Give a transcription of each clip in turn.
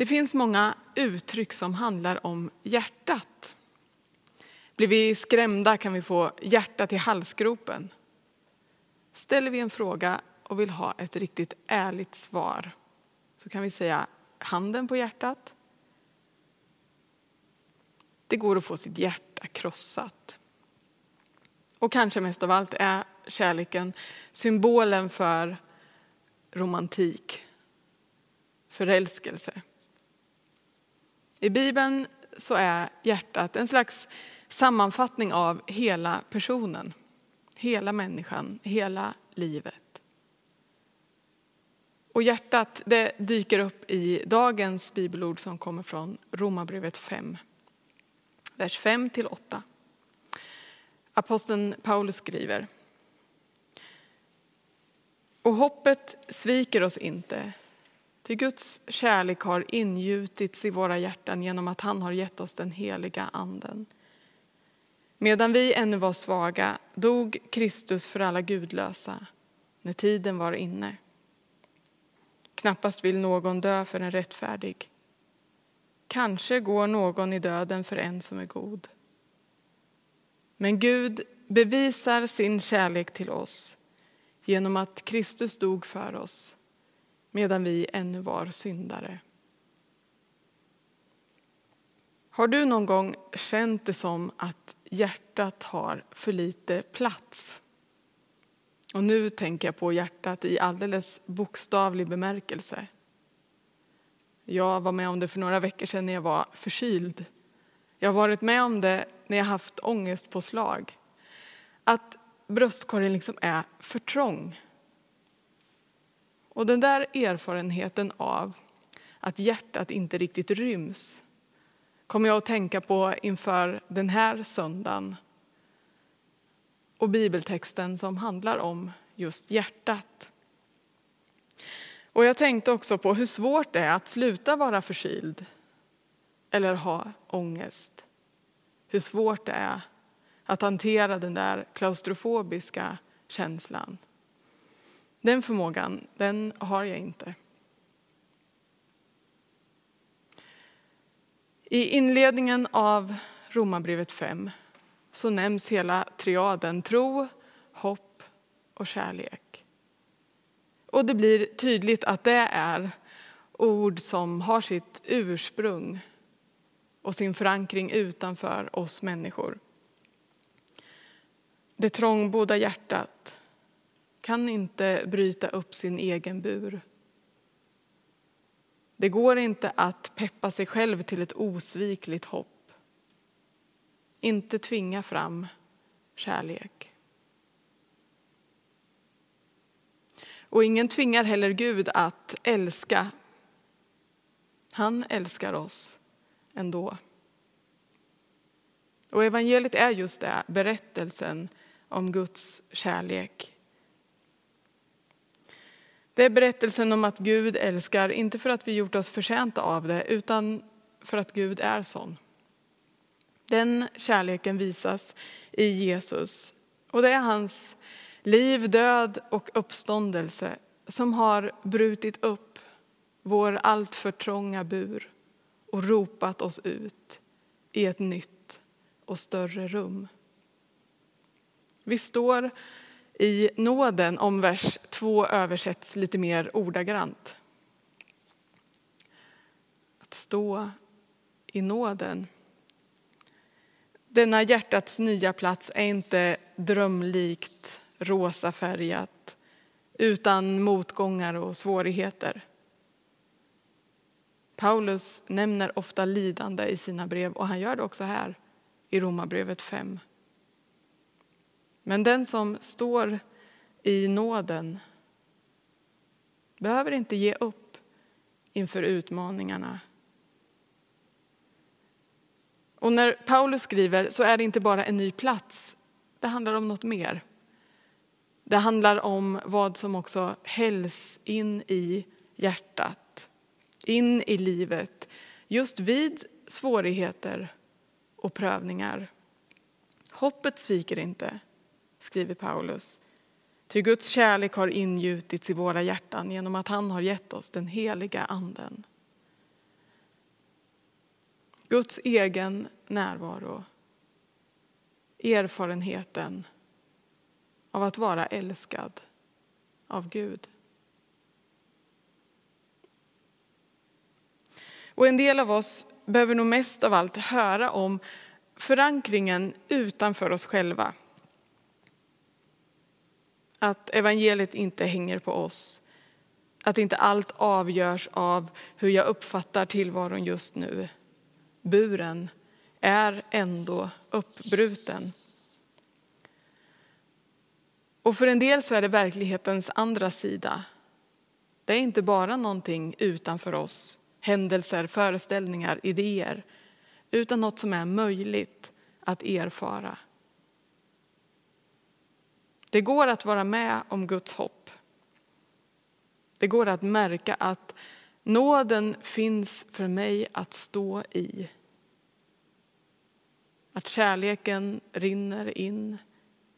Det finns många uttryck som handlar om hjärtat. Blir vi skrämda kan vi få hjärtat i halsgropen. Ställer vi en fråga och vill ha ett riktigt ärligt svar så kan vi säga handen på hjärtat. Det går att få sitt hjärta krossat. Och kanske mest av allt är kärleken symbolen för romantik, förälskelse. I Bibeln så är hjärtat en slags sammanfattning av hela personen, hela människan, hela livet. Och hjärtat det dyker upp i dagens bibelord som kommer från Romarbrevet 5, vers 5 till 8. Aposteln Paulus skriver. Och hoppet sviker oss inte, ty Guds kärlek har ingjutits i våra hjärtan genom att han har gett oss den heliga anden. Medan vi ännu var svaga dog Kristus för alla gudlösa när tiden var inne. Knappast vill någon dö för en rättfärdig. Kanske går någon i döden för en som är god. Men Gud bevisar sin kärlek till oss genom att Kristus dog för oss medan vi ännu var syndare. Har du någon gång känt det som att hjärtat har för lite plats? Och nu tänker jag på hjärtat i alldeles bokstavlig bemärkelse. Jag var med om det för några veckor sedan när jag var förkyld. Jag har varit med om det när jag haft ångestpåslag. Att bröstkorgen liksom är för trång. Och den där erfarenheten av att hjärtat inte riktigt ryms kommer jag att tänka på inför den här söndagen och bibeltexten som handlar om just hjärtat. Och jag tänkte också på hur svårt det är att sluta vara förkyld eller ha ångest. Hur svårt det är att hantera den där klaustrofobiska känslan. Den förmågan, den har jag inte. I inledningen av Romarbrevet 5 så nämns hela triaden tro, hopp och kärlek. Och det blir tydligt att det är ord som har sitt ursprung och sin förankring utanför oss människor. Det trångbodda hjärtat kan inte bryta upp sin egen bur. Det går inte att peppa sig själv till ett osvikligt hopp. Inte tvinga fram kärlek. Och ingen tvingar heller Gud att älska. Han älskar oss ändå. Och evangeliet är just det, berättelsen om Guds kärlek. Det är berättelsen om att Gud älskar, inte för att vi gjort oss förtjänta av det, utan för att Gud är sån. Den kärleken visas i Jesus. Och det är hans liv, död och uppståndelse som har brutit upp vår alltför trånga bur och ropat oss ut i ett nytt och större rum. Vi står i nåden om vers 2 översätts lite mer ordagrant. Att stå i nåden. Denna hjärtats nya plats är inte drömlikt rosafärgat utan motgångar och svårigheter. Paulus nämner ofta lidande i sina brev och han gör det också här i Romarbrevet 5. Men den som står i nåden behöver inte ge upp inför utmaningarna. Och när Paulus skriver så är det inte bara en ny plats, det handlar om något mer. Det handlar om vad som också hälls in i hjärtat, in i livet, just vid svårigheter och prövningar. Hoppet sviker inte skriver Paulus. Ty Guds kärlek har ingjutits i våra hjärtan genom att han har gett oss den heliga anden. Guds egen närvaro. Erfarenheten av att vara älskad av Gud. Och en del av oss behöver nog mest av allt höra om förankringen utanför oss själva. Att evangeliet inte hänger på oss. Att inte allt avgörs av hur jag uppfattar tillvaron just nu. Buren är ändå uppbruten. Och för en del så är det verklighetens andra sida. Det är inte bara någonting utanför oss, händelser, föreställningar, idéer, utan något som är möjligt att erfara. Det går att vara med om Guds hopp. Det går att märka att nåden finns för mig att stå i. Att kärleken rinner in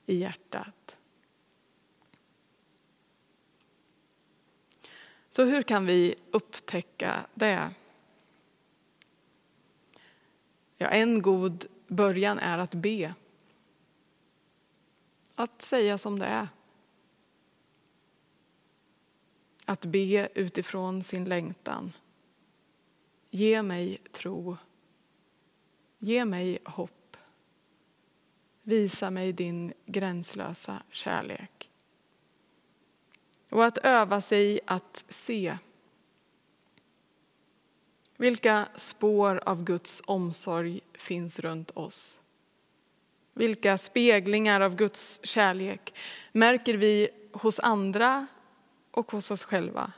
i hjärtat. Så hur kan vi upptäcka det? Ja, en god början är att be. Att säga som det är. Att be utifrån sin längtan. Ge mig tro. Ge mig hopp. Visa mig din gränslösa kärlek. Och att öva sig att se. Vilka spår av Guds omsorg finns runt oss? Vilka speglingar av Guds kärlek märker vi hos andra och hos oss själva?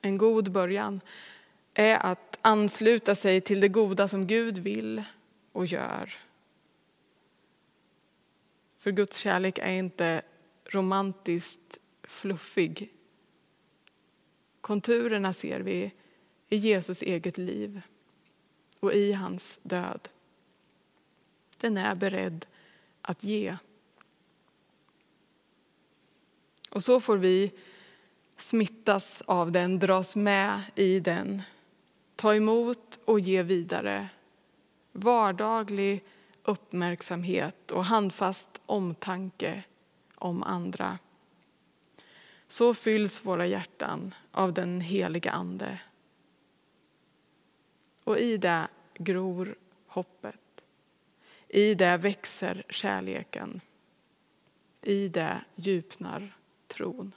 En god början är att ansluta sig till det goda som Gud vill och gör. För Guds kärlek är inte romantiskt fluffig. Konturerna ser vi i Jesus eget liv och i hans död. Den är beredd att ge. Och så får vi smittas av den, dras med i den, ta emot och ge vidare vardaglig uppmärksamhet och handfast omtanke om andra. Så fylls våra hjärtan av den heliga Ande. Och i det gror hoppet. I det växer kärleken. I det djupnar tron.